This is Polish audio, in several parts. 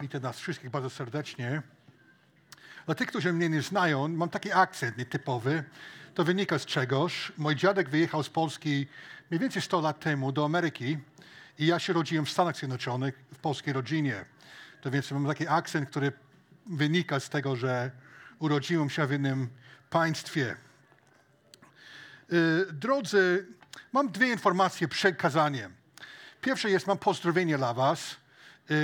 Witam nas wszystkich bardzo serdecznie. Dla tych, którzy mnie nie znają, mam taki akcent nietypowy. To wynika z czegoś. Mój dziadek wyjechał z Polski mniej więcej 100 lat temu do Ameryki i ja się rodziłem w Stanach Zjednoczonych, w polskiej rodzinie. To więc mam taki akcent, który wynika z tego, że urodziłem się w innym państwie. Yy, drodzy, mam dwie informacje przed kazaniem. Pierwsze jest, mam pozdrowienie dla was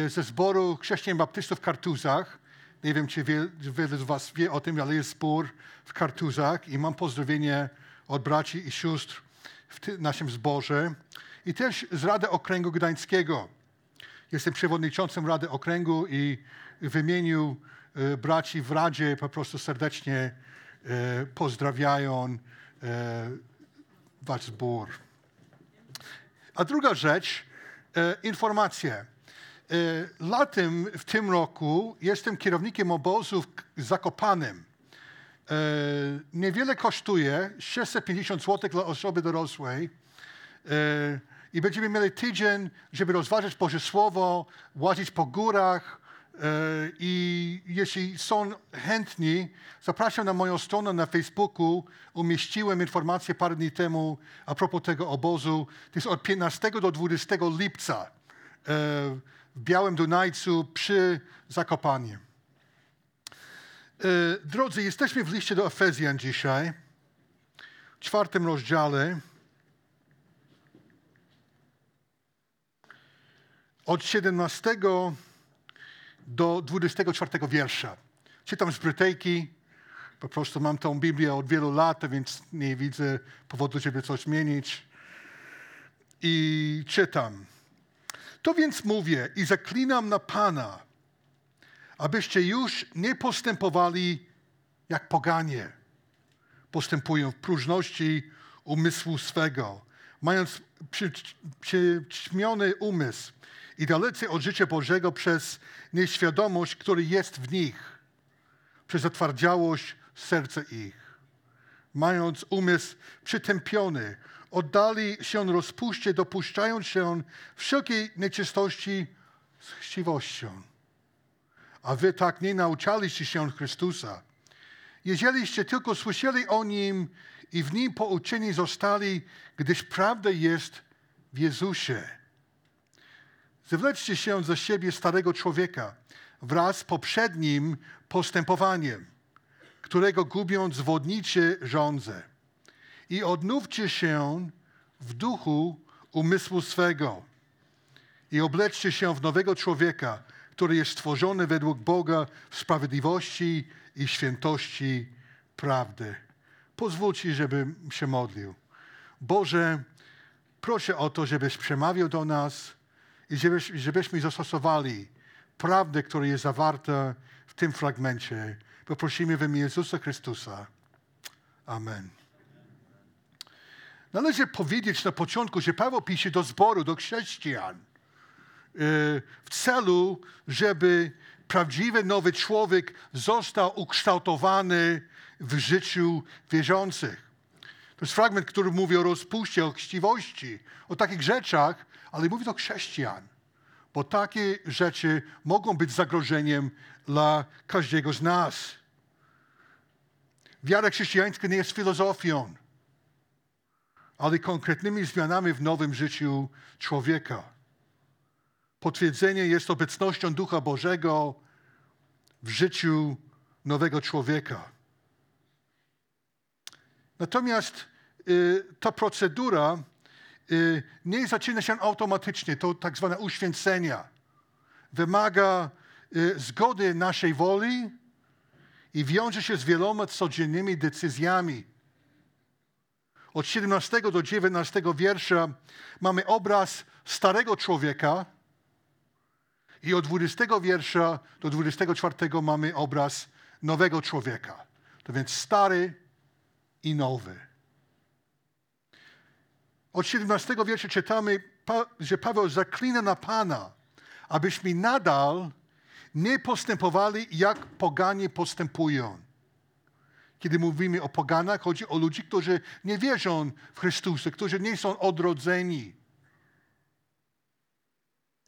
ze zboru chrześcijan baptystów w Kartuzach. Nie wiem, czy wiele z was wie o tym, ale jest zbór w Kartuzach i mam pozdrowienie od braci i sióstr w naszym zborze. I też z Rady Okręgu Gdańskiego. Jestem przewodniczącym Rady Okręgu i w imieniu y, braci w Radzie po prostu serdecznie y, pozdrawiają y, wasz zbór. A druga rzecz, informacje. Latem w tym roku jestem kierownikiem obozu w Zakopanem. Niewiele kosztuje, 650 zł dla osoby dorosłej i będziemy mieli tydzień, żeby rozważyć Boże Słowo, łazić po górach. I jeśli są chętni, zapraszam na moją stronę na Facebooku. Umieściłem informację parę dni temu a propos tego obozu. To jest od 15 do 20 lipca w Białym Dunajcu przy Zakopanie. E, drodzy, jesteśmy w liście do Efezjan dzisiaj, w czwartym rozdziale. od 17 do 24 wiersza. Czytam z Brytejki. Po prostu mam tą Biblię od wielu lat, więc nie widzę powodu, żeby coś zmienić. I czytam. To więc mówię i zaklinam na Pana, abyście już nie postępowali jak poganie. Postępują w próżności umysłu swego, mając przyćmiony umysł i dalecy od życia Bożego przez nieświadomość, który jest w nich, przez zatwardziałość serca ich. Mając umysł przytępiony, oddali się rozpuście, dopuszczając się wszelkiej nieczystości z chciwością. A wy tak nie nauczaliście się Chrystusa. Jeżeliście tylko słyszeli o Nim i w Nim pouczeni zostali, gdyż prawda jest w Jezusie Zwleczcie się ze siebie starego człowieka wraz z poprzednim postępowaniem, którego gubią zwodniczy żądze. I odnówcie się w duchu umysłu swego i obleczcie się w nowego człowieka, który jest stworzony według Boga w sprawiedliwości i świętości prawdy. Pozwólcie, żebym się modlił. Boże, proszę o to, żebyś przemawiał do nas, i żebyśmy zastosowali prawdę, która jest zawarta w tym fragmencie. Poprosimy w imię Jezusa Chrystusa. Amen. Należy powiedzieć na początku, że Paweł pisze do zboru, do chrześcijan y, w celu, żeby prawdziwy nowy człowiek został ukształtowany w życiu wierzących. To jest fragment, który mówi o rozpuście, o chciwości, o takich rzeczach, ale mówi do chrześcijan, bo takie rzeczy mogą być zagrożeniem dla każdego z nas. Wiara chrześcijańska nie jest filozofią, ale konkretnymi zmianami w nowym życiu człowieka. Potwierdzenie jest obecnością Ducha Bożego w życiu nowego człowieka. Natomiast y, ta procedura Y, nie zaczyna się automatycznie, to tak zwane uświęcenia. Wymaga y, zgody naszej woli i wiąże się z wieloma codziennymi decyzjami. Od 17 do 19 wiersza mamy obraz starego człowieka i od 20 wiersza do 24 mamy obraz nowego człowieka. To więc stary i nowy. Od 17 wiersza czytamy, że Paweł zaklina na Pana, abyśmy nadal nie postępowali, jak poganie postępują. Kiedy mówimy o poganach, chodzi o ludzi, którzy nie wierzą w Chrystusa, którzy nie są odrodzeni.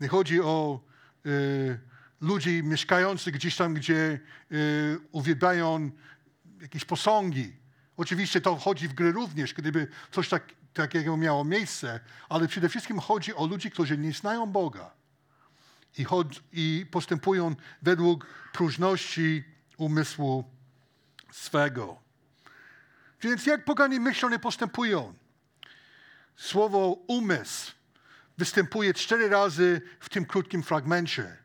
Nie chodzi o y, ludzi mieszkających gdzieś tam, gdzie y, uwielbiają jakieś posągi. Oczywiście to wchodzi w grę również, gdyby coś tak, takiego miało miejsce, ale przede wszystkim chodzi o ludzi, którzy nie znają Boga i, chod- i postępują według próżności umysłu swego. Więc jak poganie myślą i postępują? Słowo umysł występuje cztery razy w tym krótkim fragmencie.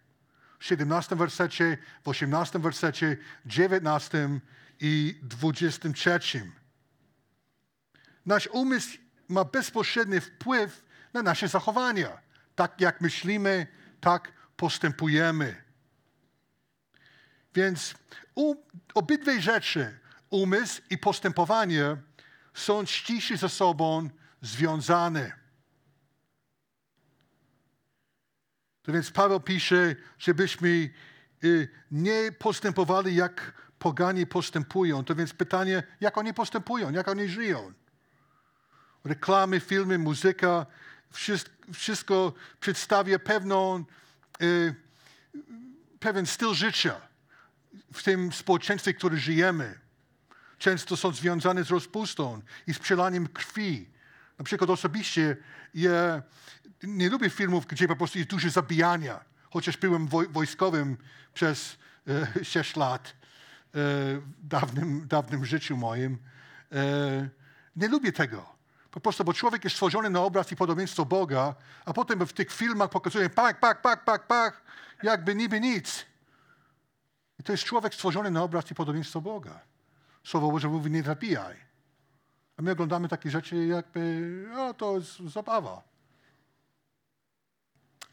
W 17 wersecie, w 18 wersecie, 19 i 23. Nasz umysł ma bezpośredni wpływ na nasze zachowania. Tak jak myślimy, tak postępujemy. Więc u, obydwie rzeczy, umysł i postępowanie, są ściśle ze sobą związane. To więc Paweł pisze, żebyśmy y, nie postępowali jak pogani postępują. To więc pytanie, jak oni postępują, jak oni żyją. Reklamy, filmy, muzyka, wszystko, wszystko przedstawia pewną, y, pewien styl życia w tym społeczeństwie, w którym żyjemy. Często są związane z rozpustą i z przelaniem krwi. Na przykład osobiście nie lubię filmów, gdzie po prostu jest dużo zabijania. Chociaż byłem woj- wojskowym przez e, 6 lat e, w dawnym, dawnym życiu moim. E, nie lubię tego. Po prostu, bo człowiek jest stworzony na obraz i podobieństwo Boga, a potem w tych filmach pokazuje pak, pak, pak, pak, pak, jakby niby nic. I to jest człowiek stworzony na obraz i podobieństwo Boga. Słowo Boże mówi, nie zabijaj. A my oglądamy takie rzeczy jakby, o, to jest zabawa.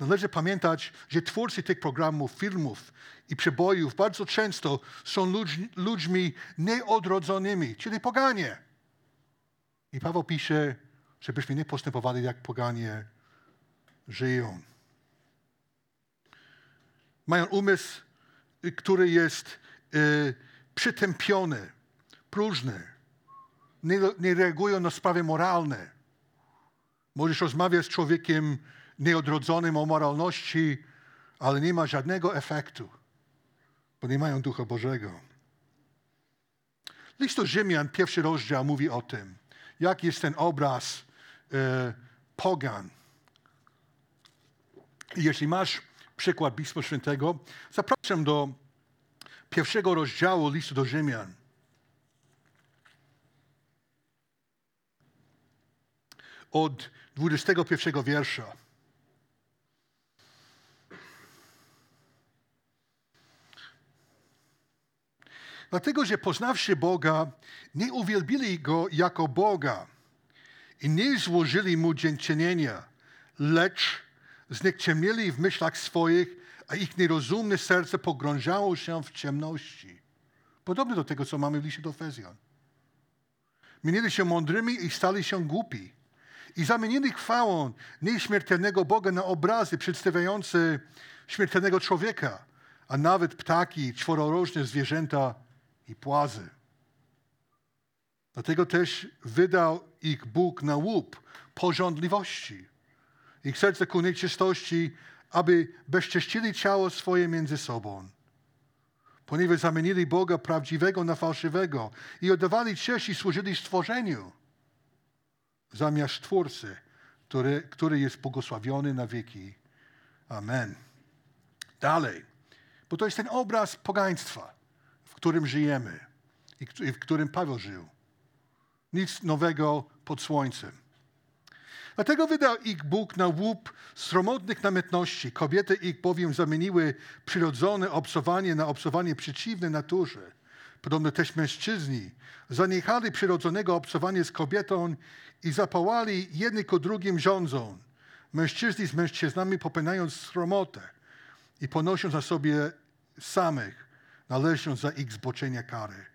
Należy pamiętać, że twórcy tych programów, filmów i przebojów bardzo często są ludźmi, ludźmi nieodrodzonymi, czyli poganie. I Paweł pisze, żebyśmy nie postępowali jak poganie żyją. Mają umysł, który jest y, przytępiony, próżny. Nie, nie reagują na sprawy moralne. Możesz rozmawiać z człowiekiem nieodrodzonym o moralności, ale nie ma żadnego efektu, bo nie mają Ducha Bożego. List do Rzymian, pierwszy rozdział mówi o tym, jak jest ten obraz e, pogan. Jeśli masz przykład Pisma Świętego, zapraszam do pierwszego rozdziału listu do Rzymian. Od 21 wiersza. Dlatego, że poznawszy Boga, nie uwielbili Go jako Boga i nie złożyli Mu dziękczynienia, lecz znikczemnieli w myślach swoich, a ich nierozumne serce pogrążało się w ciemności. Podobne do tego, co mamy w liście do Efezjan. Minęli się mądrymi i stali się głupi. I zamienili chwałą nieśmiertelnego Boga na obrazy przedstawiające śmiertelnego człowieka, a nawet ptaki, czwororożne zwierzęta i płazy. Dlatego też wydał ich Bóg na łup porządliwości. Ich serce ku nieczystości, aby bezcześcili ciało swoje między sobą. Ponieważ zamienili Boga prawdziwego na fałszywego i oddawali cześć i służyli stworzeniu zamiast Twórcy, który, który jest błogosławiony na wieki. Amen. Dalej, bo to jest ten obraz pogaństwa, w którym żyjemy i w którym Paweł żył. Nic nowego pod słońcem. Dlatego wydał ich Bóg na łup sromotnych namiętności. Kobiety ich bowiem zamieniły przyrodzone obcowanie na obcowanie przeciwne naturze. Podobno też mężczyźni zaniechali przyrodzonego obcowania z kobietą i zapałali jedni ku drugim rządzą. Mężczyźni z mężczyznami popełniając sromotę i ponosząc na sobie samych, należąc za ich zboczenia kary.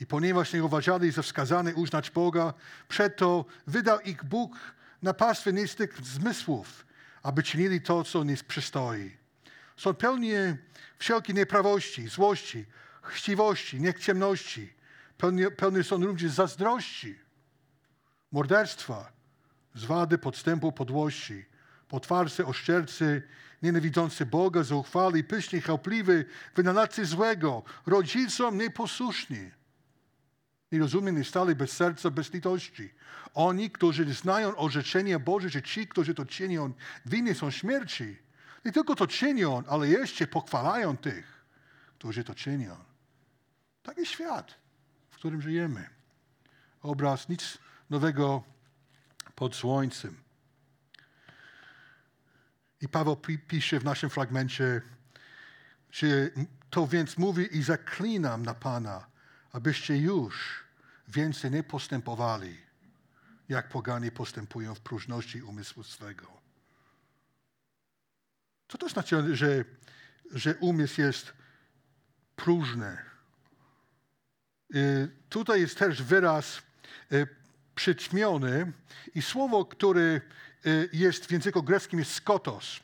I ponieważ nie uważali za wskazane uznać Boga, przeto wydał ich Bóg na pastwę niestych zmysłów, aby czynili to, co nie przystoi. Są pełni wszelkiej nieprawości, złości, chciwości, niekciemności. Pełni, pełni są również zazdrości, morderstwa, zwady, podstępu, podłości, potwarcy, oszczercy, nienawidzący Boga, zuchwali, pyszni, chałpliwy, wynalazcy złego, rodzicom nieposłuszni. Nierozumieni stali bez serca, bez litości. Oni, którzy znają orzeczenie Boże, że ci, którzy to czynią, winni są śmierci. Nie tylko to czynią, ale jeszcze pochwalają tych, którzy to czynią. Taki świat, w którym żyjemy. Obraz nic nowego pod słońcem. I Paweł pisze w naszym fragmencie, że to więc mówi i zaklinam na Pana, abyście już więcej nie postępowali, jak poganie postępują w próżności umysłu swego. Co to znaczy, że, że umysł jest próżny? Y, tutaj jest też wyraz y, przyćmiony i słowo, które y, jest w języku greckim jest skotos.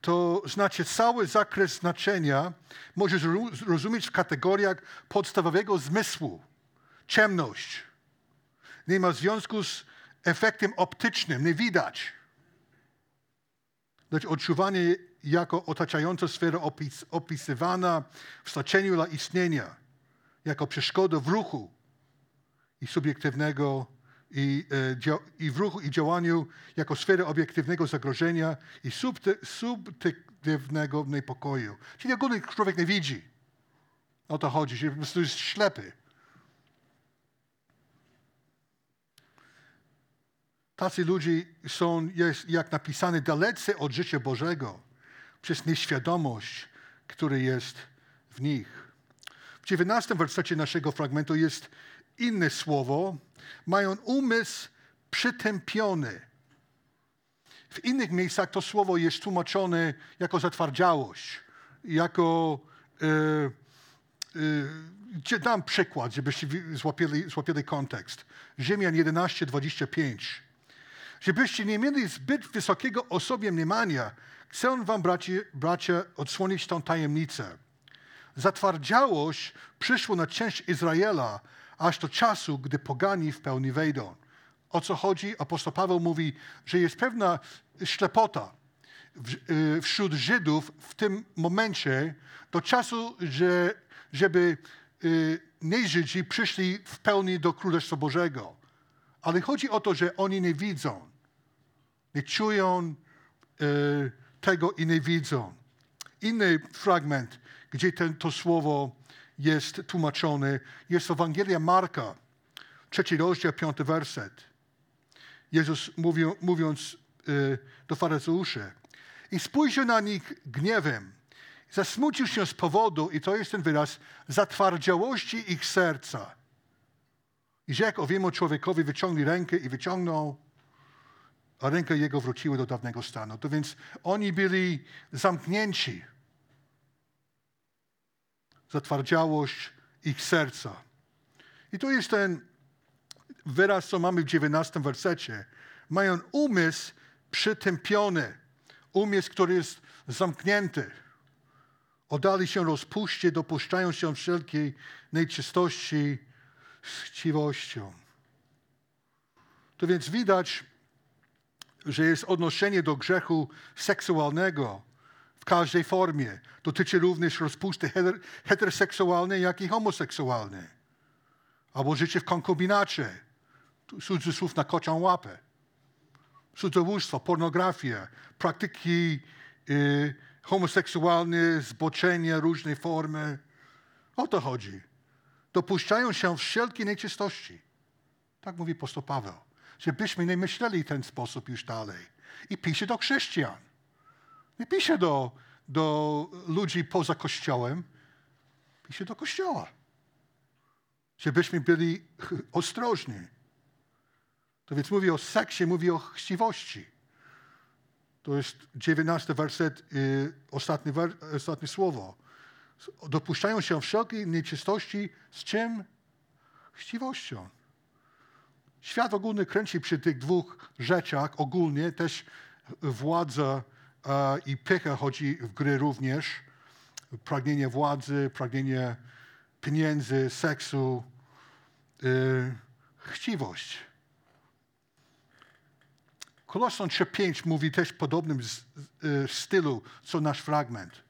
To znaczy cały zakres znaczenia możesz rozumieć w kategoriach podstawowego zmysłu. Ciemność. Nie ma związku z efektem optycznym, nie widać. Lecz odczuwanie jako otaczająca sfera opis, opisywana w znaczeniu dla istnienia, jako przeszkoda w ruchu, i subiektywnego i, e, i w ruchu i działaniu jako sferę obiektywnego zagrożenia i subiektywnego niepokoju. Czyli ogólnie człowiek nie widzi. O to chodzi, że po prostu jest ślepy. Tacy ludzie są, jest, jak napisane, dalecy od życia Bożego przez nieświadomość, która jest w nich. W 19 wersecie naszego fragmentu jest inne słowo, mają umysł przytępiony. W innych miejscach to słowo jest tłumaczone jako zatwardziałość, jako. Yy, yy, dam przykład, żebyście złapili, złapili kontekst. Rzymian 11, 25. Żebyście nie mieli zbyt wysokiego o sobie mniemania, chcę wam, bracia, bracia, odsłonić tą tajemnicę. Zatwardziałość przyszło na część Izraela, aż do czasu, gdy pogani w pełni wejdą. O co chodzi? Apostoł Paweł mówi, że jest pewna ślepota y, wśród Żydów w tym momencie do czasu, że, żeby y, nie Żydzi przyszli w pełni do Królestwa Bożego. Ale chodzi o to, że oni nie widzą, nie czują y, tego i nie widzą. Inny fragment, gdzie ten, to słowo jest tłumaczony, jest Ewangelia Marka, trzeci rozdział, piąty werset. Jezus mówił, mówiąc y, do faryzeuszy i spojrzał na nich gniewem. Zasmucił się z powodu, i to jest ten wyraz, zatwardziałości ich serca. I rzekł owiemu człowiekowi, wyciągnij rękę i wyciągnął, a ręka jego wróciła do dawnego stanu. To więc oni byli zamknięci zatwardziałość ich serca. I to jest ten wyraz, co mamy w 19 wersecie. Mają umysł przytępiony, umysł, który jest zamknięty. Oddali się rozpuście, dopuszczają się wszelkiej nieczystości z chciwością. Więc widać, że jest odnoszenie do grzechu seksualnego, każdej formie. Dotyczy również rozpusty heteroseksualnej, jak i homoseksualnej. Albo życie w konkubinacie. Cudzysłów na kocią łapę. Cudzołóstwo, pornografia, praktyki y, homoseksualne, zboczenie, różnej formy. O to chodzi. Dopuszczają się wszelkie nieczystości. Tak mówi apostoł Paweł. Żebyśmy nie myśleli w ten sposób już dalej. I pisze do chrześcijan. Nie pisze do, do ludzi poza Kościołem, pisze do Kościoła. Żebyśmy byli ostrożni. To więc mówi o seksie, mówi o chciwości. To jest dziewiętnasty werset, y, ostatnie, ostatnie słowo. Dopuszczają się wszelkiej nieczystości z czym? Chciwością. Świat ogólny kręci przy tych dwóch rzeczach, ogólnie też władza i pycha chodzi w gry również. Pragnienie władzy, pragnienie pieniędzy, seksu, yy, chciwość. Koloson 3.5 mówi też w podobnym z, y, stylu, co nasz fragment.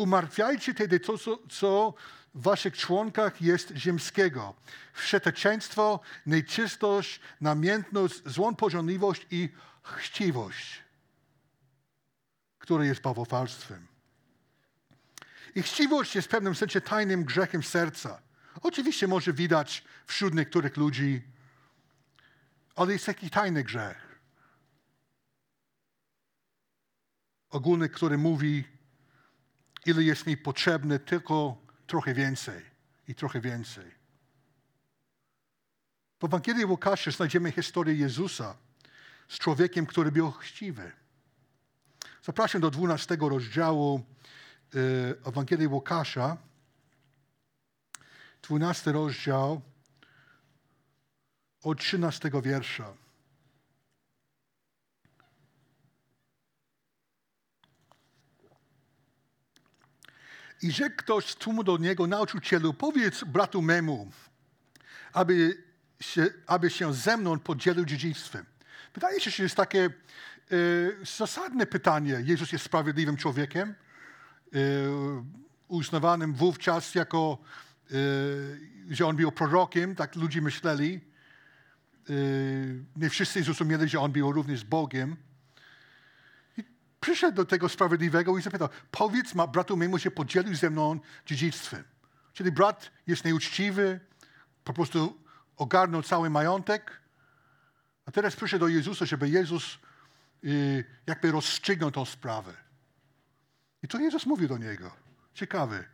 Umartwiajcie tedy to, co, co w waszych członkach jest ziemskiego. Wszeteczeństwo, nieczystość, namiętność, złą pożądliwość i chciwość, które jest bałwochwalstwem. I chciwość jest w pewnym sensie tajnym grzechem serca. Oczywiście może widać wśród niektórych ludzi, ale jest taki tajny grzech. Ogólny, który mówi, ile jest mi potrzebne, tylko trochę więcej i trochę więcej. W Ewangelii Łukasza znajdziemy historię Jezusa z człowiekiem, który był chciwy. Zapraszam do 12 rozdziału y, Ewangelii Łukasza. 12 rozdział od 13 wiersza. I rzekł ktoś z tłumu do niego, nauczycielu, powiedz bratu memu, aby się, aby się ze mną podzielił dziedzictwem. Wydaje się, że jest takie e, zasadne pytanie. Jezus jest sprawiedliwym człowiekiem, e, uznawanym wówczas jako, e, że on był prorokiem, tak ludzie myśleli. Nie wszyscy zrozumieli, że on był również Bogiem. Przyszedł do tego sprawiedliwego i zapytał, powiedz ma, bratu memu się podzielił ze mną dziedzictwem. Czyli brat jest nieuczciwy, po prostu ogarnął cały majątek, a teraz przyszedł do Jezusa, żeby Jezus y, jakby rozstrzygnął tą sprawę. I to Jezus mówił do niego. Ciekawe.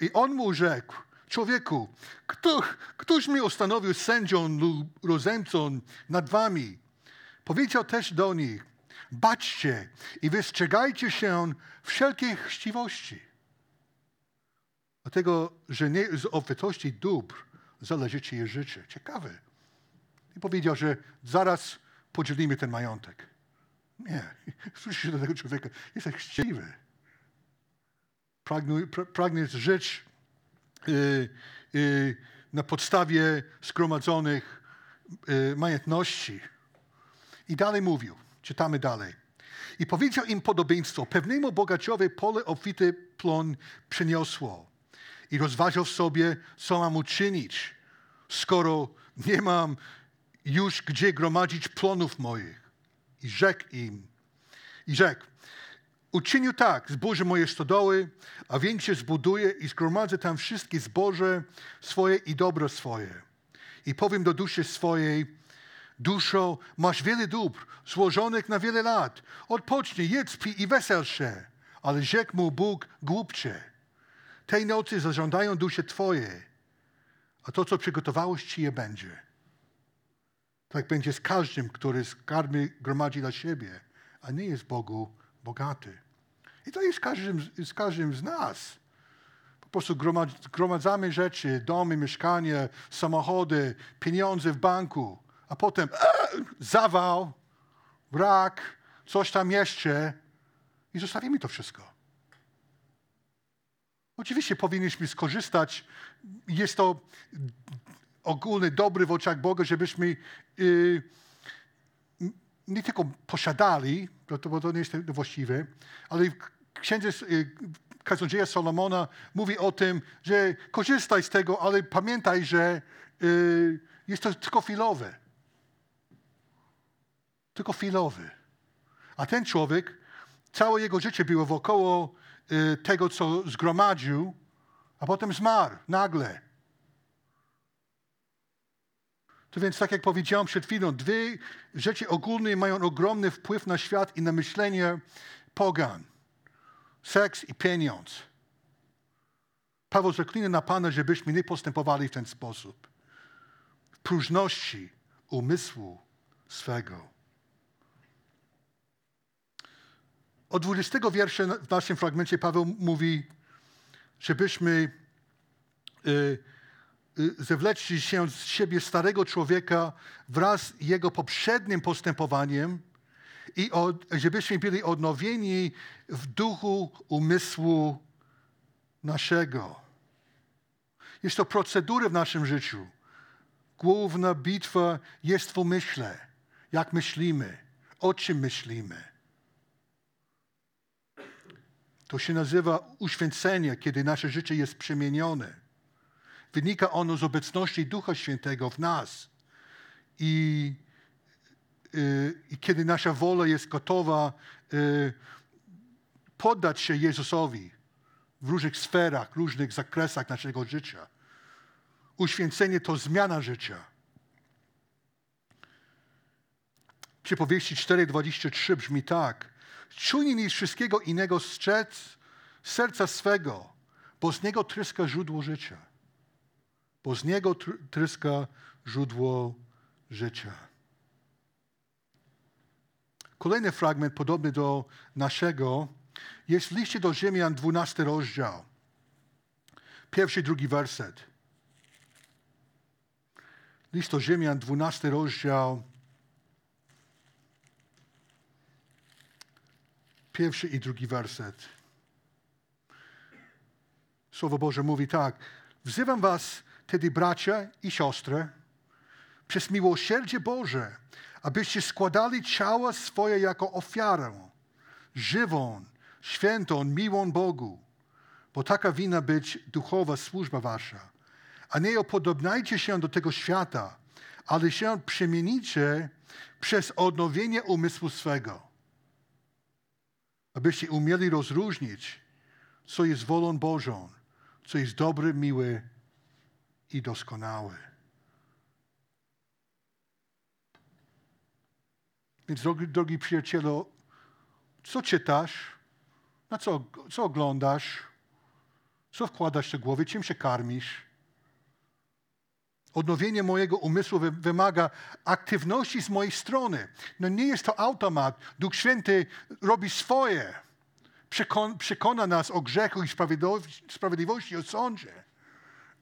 I on mu rzekł, człowieku, kto, któż mnie ustanowił sędzią lub rozemcą nad wami? Powiedział też do nich, baczcie i wystrzegajcie się wszelkiej chciwości. Dlatego, że nie z obfitości dóbr zależy czyje życie. Ciekawe. I powiedział, że zaraz podzielimy ten majątek. Nie. Słyszy się do tego człowieka. Jesteś chciwy. Pragnu, pra, pragniesz żyć y, y, na podstawie zgromadzonych y, majątności. I dalej mówił. Czytamy dalej. I powiedział im podobieństwo. Pewnemu bogaciowi pole obfity plon przyniosło. I rozważał sobie, co mam uczynić, skoro nie mam już gdzie gromadzić plonów moich. I rzekł im, i rzekł, uczynił tak, zburzę moje stodoły, a większe zbuduję i zgromadzę tam wszystkie zboże swoje i dobro swoje. I powiem do duszy swojej, duszo, masz wiele dóbr, złożonych na wiele lat. Odpocznij, jedz, pij i wesel się. Ale rzekł mu Bóg, głupcze, tej nocy zażądają dusze Twoje, a to, co przygotowałeś Ci, je będzie. Tak będzie z każdym, który skarby gromadzi dla siebie, a nie jest Bogu bogaty. I to jest z każdym, z każdym z nas. Po prostu gromadzamy rzeczy, domy, mieszkania, samochody, pieniądze w banku, a potem e, zawał, brak, coś tam jeszcze i zostawimy to wszystko. Oczywiście powinniśmy skorzystać. Jest to ogólny dobry w oczach Boga, żebyśmy yy, nie tylko posiadali, to, bo to nie jest właściwe, ale księdze yy, Solomona mówi o tym, że korzystaj z tego, ale pamiętaj, że yy, jest to tylko chwilowe. Tylko chwilowy. A ten człowiek, całe jego życie było wokoło y, tego, co zgromadził, a potem zmarł nagle. To więc, tak jak powiedziałem przed chwilą, dwie rzeczy ogólne mają ogromny wpływ na świat i na myślenie pogan. Seks i pieniądz. Paweł zaklina na Pana, żebyśmy nie postępowali w ten sposób. W próżności umysłu swego. Od 20 wiersza w naszym fragmencie Paweł mówi, żebyśmy y, y, zewleczli się z siebie starego człowieka wraz z jego poprzednim postępowaniem i od, żebyśmy byli odnowieni w duchu umysłu naszego. Jest to procedura w naszym życiu. Główna bitwa jest w umyśle, jak myślimy O czym myślimy? To się nazywa uświęcenie, kiedy nasze życie jest przemienione. Wynika ono z obecności Ducha Świętego w nas. I, y, i kiedy nasza wola jest gotowa y, poddać się Jezusowi w różnych sferach, różnych zakresach naszego życia. Uświęcenie to zmiana życia. Przypowieści 4,23 brzmi tak. Czujniej niż wszystkiego innego strzec serca swego, bo z niego tryska źródło życia. Bo z niego tr- tryska źródło życia. Kolejny fragment, podobny do naszego, jest w liście do Rzymian 12 rozdział. Pierwszy, drugi werset. List do Rzymian 12 rozdział. Pierwszy i drugi werset. Słowo Boże mówi tak. Wzywam was tedy, bracia i siostry, przez miłosierdzie Boże, abyście składali ciała swoje jako ofiarę, żywą, świętą, miłą Bogu, bo taka winna być duchowa służba wasza. A nie opodobnajcie się do tego świata, ale się przemienicie przez odnowienie umysłu swego, abyście umieli rozróżnić, co jest wolą Bożą, co jest dobre, miłe i doskonałe. Więc, drogi, drogi przyjacielu, co czytasz? Na co, co oglądasz? Co wkładasz do głowy? Czym się karmisz? Odnowienie mojego umysłu wymaga aktywności z mojej strony. No nie jest to automat. Duch Święty robi swoje. Przekon, przekona nas o grzechu i sprawiedliwości, o sądzie.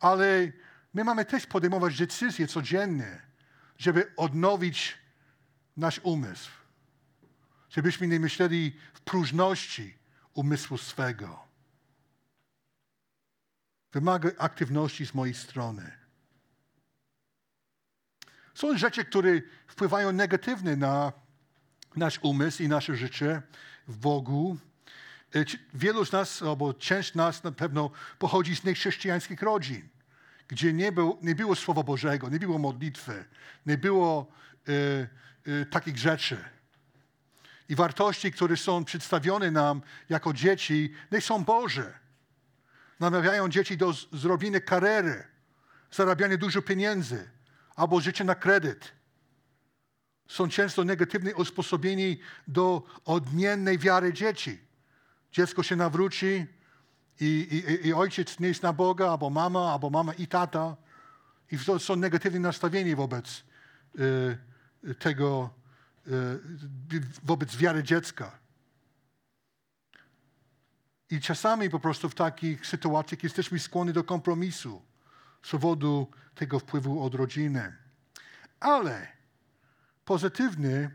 Ale my mamy też podejmować decyzje codziennie, żeby odnowić nasz umysł. Żebyśmy nie myśleli w próżności umysłu swego. Wymaga aktywności z mojej strony. Są rzeczy, które wpływają negatywnie na nasz umysł i nasze życie w Bogu. Wielu z nas, albo część nas na pewno pochodzi z niechrześcijańskich rodzin, gdzie nie, był, nie było Słowa Bożego, nie było modlitwy, nie było e, e, takich rzeczy. I wartości, które są przedstawione nam jako dzieci, nie są Boże. Namawiają dzieci do zrobienia kariery, zarabiania dużo pieniędzy albo życia na kredyt. Są często negatywnie usposobieni do odmiennej wiary dzieci. Dziecko się nawróci i, i, i ojciec nie jest na Boga, albo mama, albo mama i tata. I są negatywnie nastawieni wobec y, tego, y, wobec wiary dziecka. I czasami po prostu w takich sytuacjach jesteśmy skłonni do kompromisu z powodu tego wpływu od rodziny. Ale pozytywny,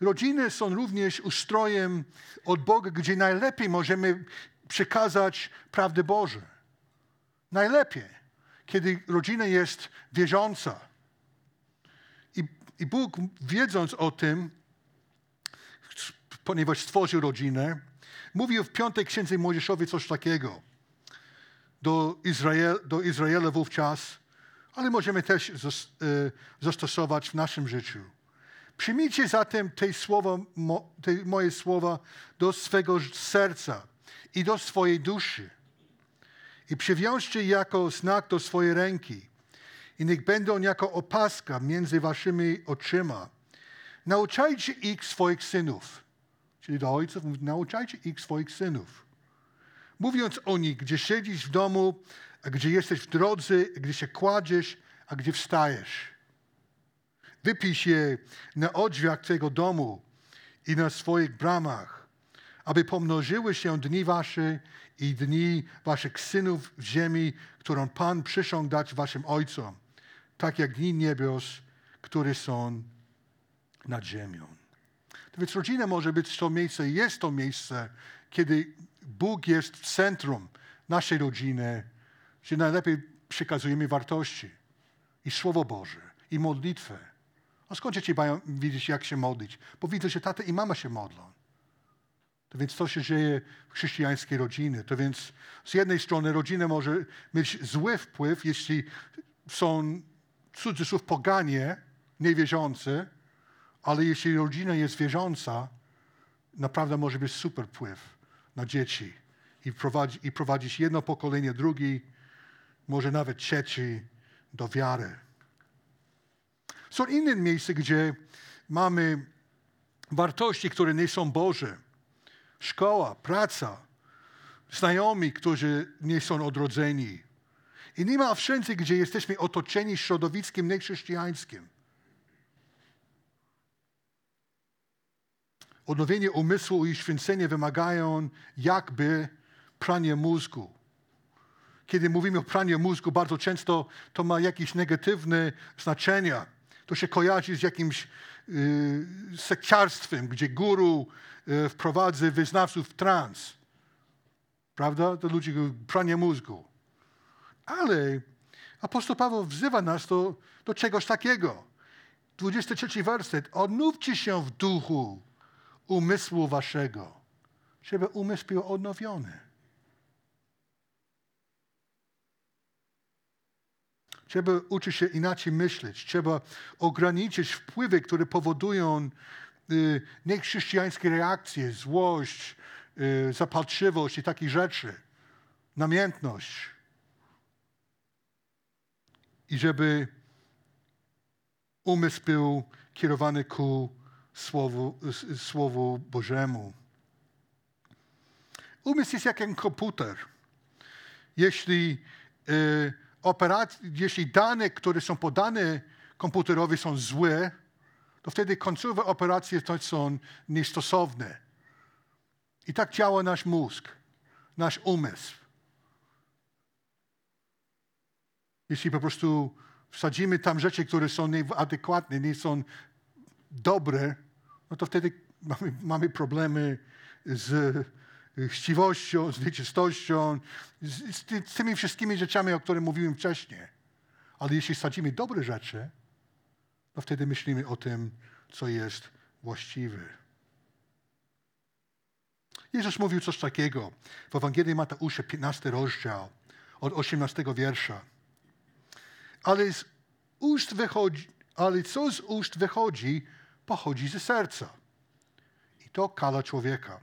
rodziny są również ustrojem od Boga, gdzie najlepiej możemy przekazać prawdę Boże. Najlepiej, kiedy rodzina jest wierząca. I, I Bóg, wiedząc o tym, ponieważ stworzył rodzinę, mówił w piątej księdze Mojżeszowi coś takiego do, Izrael, do Izraela wówczas, ale możemy też e, zastosować w naszym życiu. Przyjmijcie zatem te, słowa, te moje słowa do swego serca i do swojej duszy i przywiążcie jako znak do swojej ręki i niech będą jako opaska między waszymi oczyma. Nauczajcie ich swoich synów. Czyli do ojców, nauczajcie ich swoich synów mówiąc o nich, gdzie siedzisz w domu, a gdzie jesteś w drodze, gdzie się kładziesz, a gdzie wstajesz. Wypisz je na odrzwiach Twojego domu i na swoich bramach, aby pomnożyły się dni Wasze i dni Waszych synów w ziemi, którą Pan przysiągł dać Waszym ojcom, tak jak dni niebios, które są nad ziemią. To więc rodzina może być to miejsce, jest to miejsce, kiedy Bóg jest w centrum naszej rodziny, że najlepiej przekazujemy wartości i Słowo Boże, i modlitwę, A skąd dzieci mają wiedzieć, jak się modlić? Bo widzę, że tata i mama się modlą. To więc to się dzieje w chrześcijańskiej rodzinie. To więc z jednej strony rodzina może mieć zły wpływ, jeśli są cudzysłów poganie, niewierzący, ale jeśli rodzina jest wierząca, naprawdę może być super wpływ na dzieci i, prowadzi, i prowadzić jedno pokolenie, drugi, może nawet trzeci do wiary. Są inne miejsca, gdzie mamy wartości, które nie są Boże. Szkoła, praca, znajomi, którzy nie są odrodzeni. I nie ma wszędzie, gdzie jesteśmy otoczeni środowiskiem niechrześcijańskim. Odnowienie umysłu i święcenie wymagają jakby pranie mózgu. Kiedy mówimy o praniu mózgu, bardzo często to ma jakieś negatywne znaczenia. To się kojarzy z jakimś y, sekciarstwem, gdzie guru y, wprowadza wyznawców w trans. Prawda? To ludzie pranie mózgu. Ale apostoł Paweł wzywa nas do, do czegoś takiego. 23 werset. Odnówcie się w duchu umysłu waszego, żeby umysł był odnowiony. Trzeba uczyć się inaczej myśleć. Trzeba ograniczyć wpływy, które powodują y, niechrześcijańskie reakcje, złość, y, zapalczywość i takie rzeczy. Namiętność. I żeby umysł był kierowany ku Słowu, Słowu Bożemu. Umysł jest jak komputer. Jeśli, y, operac- jeśli dane, które są podane komputerowi są złe, to wtedy końcowe operacje to są niestosowne. I tak działa nasz mózg, nasz umysł. Jeśli po prostu wsadzimy tam rzeczy, które są nieadekwatne, nie są dobre, no to wtedy mamy, mamy problemy z chciwością, z nieczystością, z, z, ty, z tymi wszystkimi rzeczami, o których mówiłem wcześniej. Ale jeśli sadzimy dobre rzeczy, to wtedy myślimy o tym, co jest właściwe. Jezus mówił coś takiego w Ewangelii Mateusza, 15 rozdział, od 18 wiersza. Ale z ust wychodzi, ale co z ust wychodzi, pochodzi ze serca. I to kala człowieka.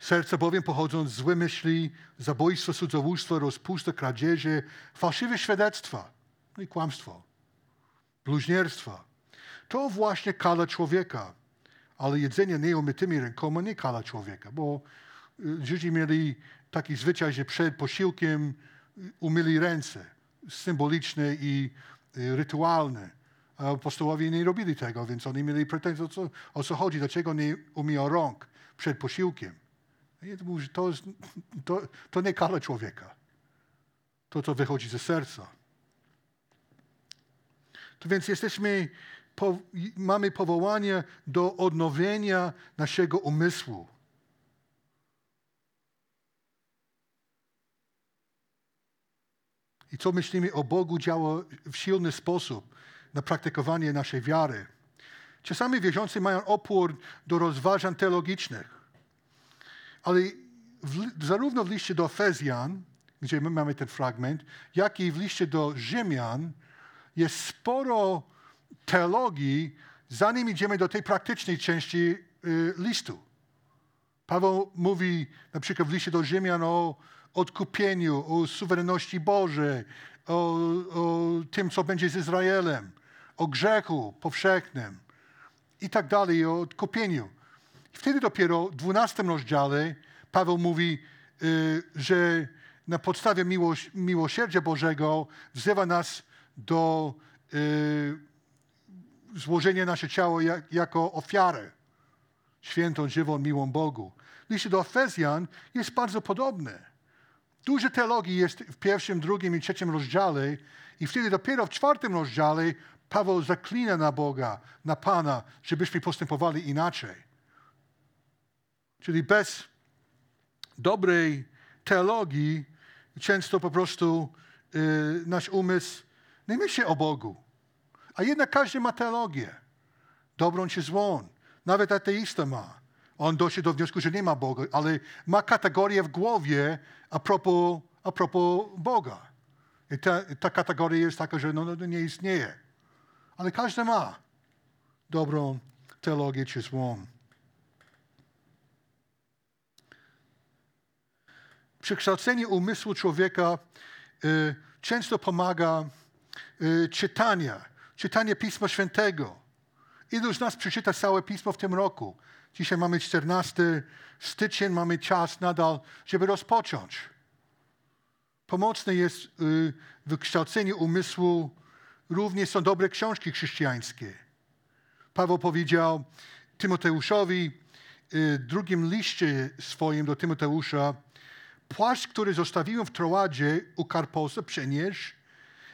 Serce bowiem pochodzą z złe myśli, zabójstwo, cudzołóstwo, rozpusta, kradzieże, fałszywe świadectwa no i kłamstwo, bluźnierstwa. To właśnie kala człowieka. Ale jedzenie nieumytymi rękoma nie kala człowieka, bo y, Żydzi mieli taki zwyczaj, że przed posiłkiem y, umyli ręce, symboliczne i y, rytualne. A apostołowie nie robili tego, więc oni mieli pretensje, o co, o co chodzi, dlaczego nie umyją rąk przed posiłkiem. To, to, to, nie kala człowieka. To, co wychodzi ze serca. To więc jesteśmy, po, mamy powołanie do odnowienia naszego umysłu. I co myślimy o Bogu działa w silny sposób na praktykowanie naszej wiary. Czasami wierzący mają opór do rozważań teologicznych, ale w, zarówno w liście do Efezjan, gdzie my mamy ten fragment, jak i w liście do Rzymian jest sporo teologii, zanim idziemy do tej praktycznej części y, listu. Paweł mówi na przykład w liście do Rzymian o odkupieniu, o suwerenności Bożej, o, o tym, co będzie z Izraelem o grzechu powszechnym i tak dalej, o odkupieniu. Wtedy dopiero w 12 rozdziale Paweł mówi, y, że na podstawie miłoś, miłosierdzia Bożego wzywa nas do y, złożenia nasze ciało jak, jako ofiarę świętą, żywą, miłą Bogu. Liście do Efezjan jest bardzo podobne. Dużo teologii jest w pierwszym, drugim i trzecim rozdziale i wtedy dopiero w czwartym rozdziale Paweł zaklina na Boga, na Pana, żebyśmy postępowali inaczej. Czyli bez dobrej teologii często po prostu y, nasz umysł nie myśli o Bogu. A jednak każdy ma teologię. Dobrą czy złą. Nawet ateista ma. On doszedł do wniosku, że nie ma Boga, ale ma kategorię w głowie a propos, a propos Boga. I ta, ta kategoria jest taka, że no, no, nie istnieje. Ale każdy ma dobrą teologię czy złą. Przekształcenie umysłu człowieka y, często pomaga y, czytania, czytanie Pisma Świętego. Ilu z nas przeczyta całe Pismo w tym roku? Dzisiaj mamy 14 styczeń, mamy czas nadal, żeby rozpocząć. Pomocne jest y, w kształceniu umysłu. Również są dobre książki chrześcijańskie. Paweł powiedział Tymoteuszowi w drugim liście swoim do Tymoteusza, płaszcz, który zostawiłem w Troadzie u Karposa, przenieś,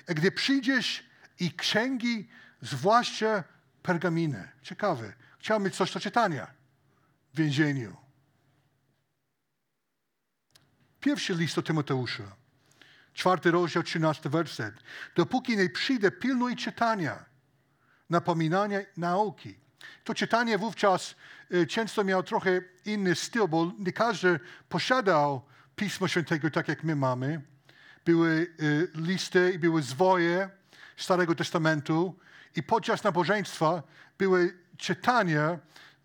a gdy przyjdziesz i księgi, zwłaszcza pergaminy. Ciekawe. Chciałem mieć coś do czytania w więzieniu. Pierwszy list do Tymoteusza, czwarty rozdział, trzynasty werset. Dopóki nie przyjdę, pilnuj czytania, napominania, nauki. To czytanie wówczas y, często miało trochę inny styl, bo nie każdy posiadał Pismo Świętego tak jak my mamy. Były y, listy i były zwoje Starego Testamentu i podczas nabożeństwa były czytania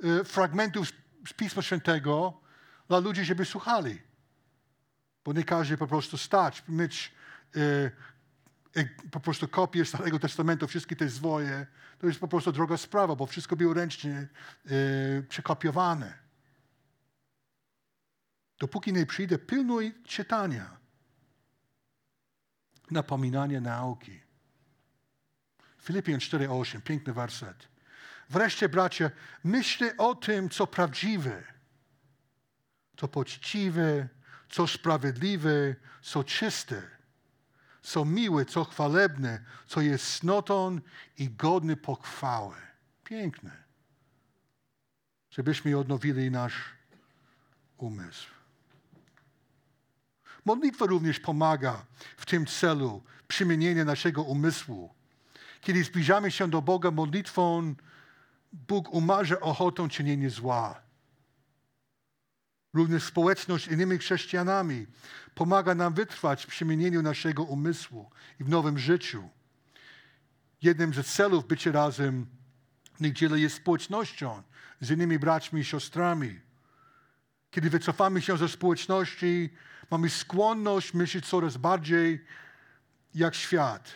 y, fragmentów z Pisma Świętego dla ludzi, żeby słuchali. Bo nie każdy po prostu stać, mieć y, po prostu kopię Starego Testamentu, wszystkie te zwoje. To jest po prostu droga sprawa, bo wszystko było ręcznie przekopiowane. Dopóki nie przyjdę, pilnuj czytania, napominania nauki. Filipian 4:8, piękny werset. Wreszcie, bracia, myślę o tym, co prawdziwe, co poczciwe, co sprawiedliwe, co czyste, co miłe, co chwalebne, co jest snotą i godny pochwały. Piękne. Żebyśmy odnowili nasz umysł. Modlitwa również pomaga w tym celu przemienienia naszego umysłu. Kiedy zbliżamy się do Boga modlitwą, Bóg umarza ochotą czynienia zła. Również społeczność innymi chrześcijanami pomaga nam wytrwać w przemienieniu naszego umysłu i w nowym życiu. Jednym ze celów bycia razem niedzielę jest społecznością z innymi braćmi i siostrami. Kiedy wycofamy się ze społeczności, mamy skłonność myśleć coraz bardziej jak świat.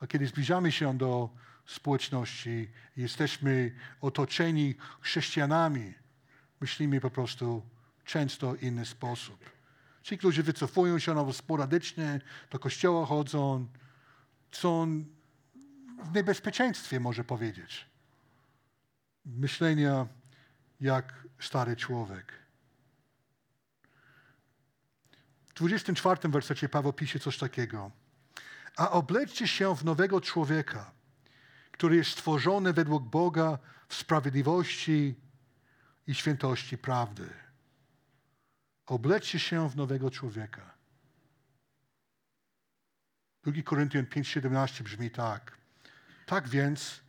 A kiedy zbliżamy się do społeczności, jesteśmy otoczeni chrześcijanami, myślimy po prostu często inny sposób. Ci, którzy wycofują się nawet sporadycznie, do kościoła chodzą, są w niebezpieczeństwie, może powiedzieć. Myślenia jak stary człowiek. W 24 wersecie Paweł pisze coś takiego. A oblećcie się w nowego człowieka, który jest stworzony według Boga w sprawiedliwości i świętości prawdy. Oblećcie się w nowego człowieka. 2 Koryntian 5,17 brzmi tak. Tak więc,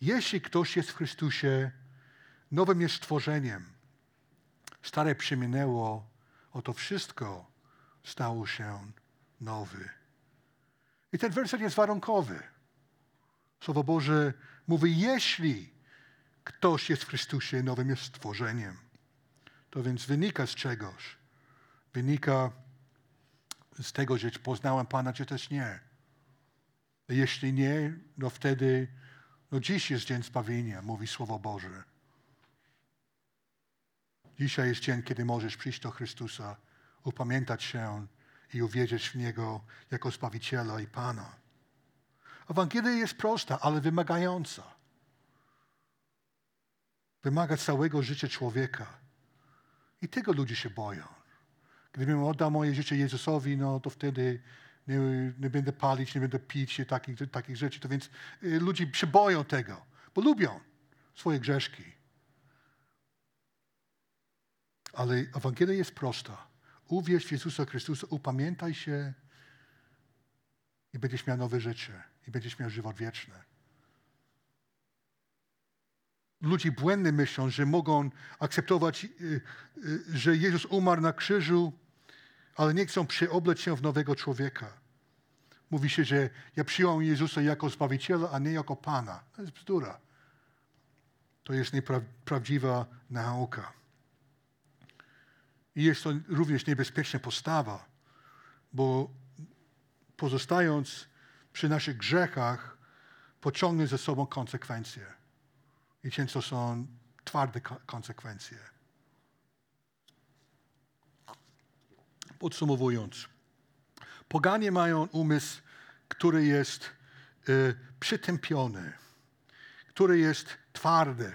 jeśli ktoś jest w Chrystusie, nowym jest stworzeniem. Stare przeminęło, oto wszystko stał się nowy. I ten werset jest warunkowy. Słowo Boże mówi, jeśli ktoś jest w Chrystusie, nowym jest stworzeniem. To więc wynika z czegoś. Wynika z tego, że poznałem Pana, czy też nie. Jeśli nie, no wtedy, no dziś jest dzień zbawienia, mówi Słowo Boże. Dzisiaj jest dzień, kiedy możesz przyjść do Chrystusa upamiętać się i uwierzyć w Niego jako Zbawiciela i Pana. Ewangelia jest prosta, ale wymagająca. Wymaga całego życia człowieka. I tego ludzie się boją. Gdybym oddał moje życie Jezusowi, no to wtedy nie, nie będę palić, nie będę pić i takich, takich rzeczy. To więc y, ludzie się boją tego, bo lubią swoje grzeszki. Ale Ewangelia jest prosta. Uwierz w Jezusa Chrystusa, upamiętaj się i będziesz miał nowe życie i będziesz miał żywot wieczny. Ludzie błędnie myślą, że mogą akceptować, y, y, że Jezus umarł na krzyżu, ale nie chcą przeobleć się w nowego człowieka. Mówi się, że ja przyjąłem Jezusa jako Zbawiciela, a nie jako Pana. To jest bzdura. To jest nieprawdziwa nauka. I jest to również niebezpieczna postawa, bo pozostając przy naszych grzechach, pociągnie ze sobą konsekwencje. I często są twarde konsekwencje. Podsumowując, poganie mają umysł, który jest y, przytępiony, który jest twardy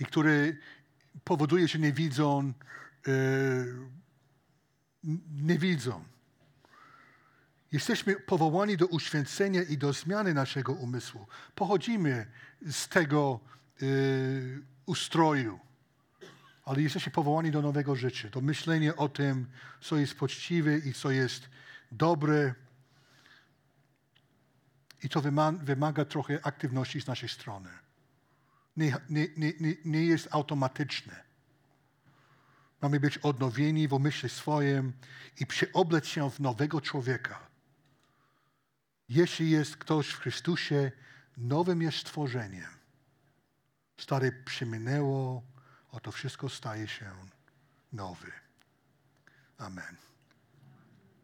i który powoduje, że nie widzą, y, nie widzą. Jesteśmy powołani do uświęcenia i do zmiany naszego umysłu. Pochodzimy z tego y, ustroju, ale jesteśmy powołani do nowego życia, do myślenia o tym, co jest poczciwe i co jest dobre. I to wymaga, wymaga trochę aktywności z naszej strony. Nie, nie, nie, nie jest automatyczne. Mamy być odnowieni w umyśle swoim i przeoblec się w nowego człowieka. Jeśli jest ktoś w Chrystusie, nowym jest stworzeniem. Stare przyminęło, oto wszystko staje się nowy. Amen.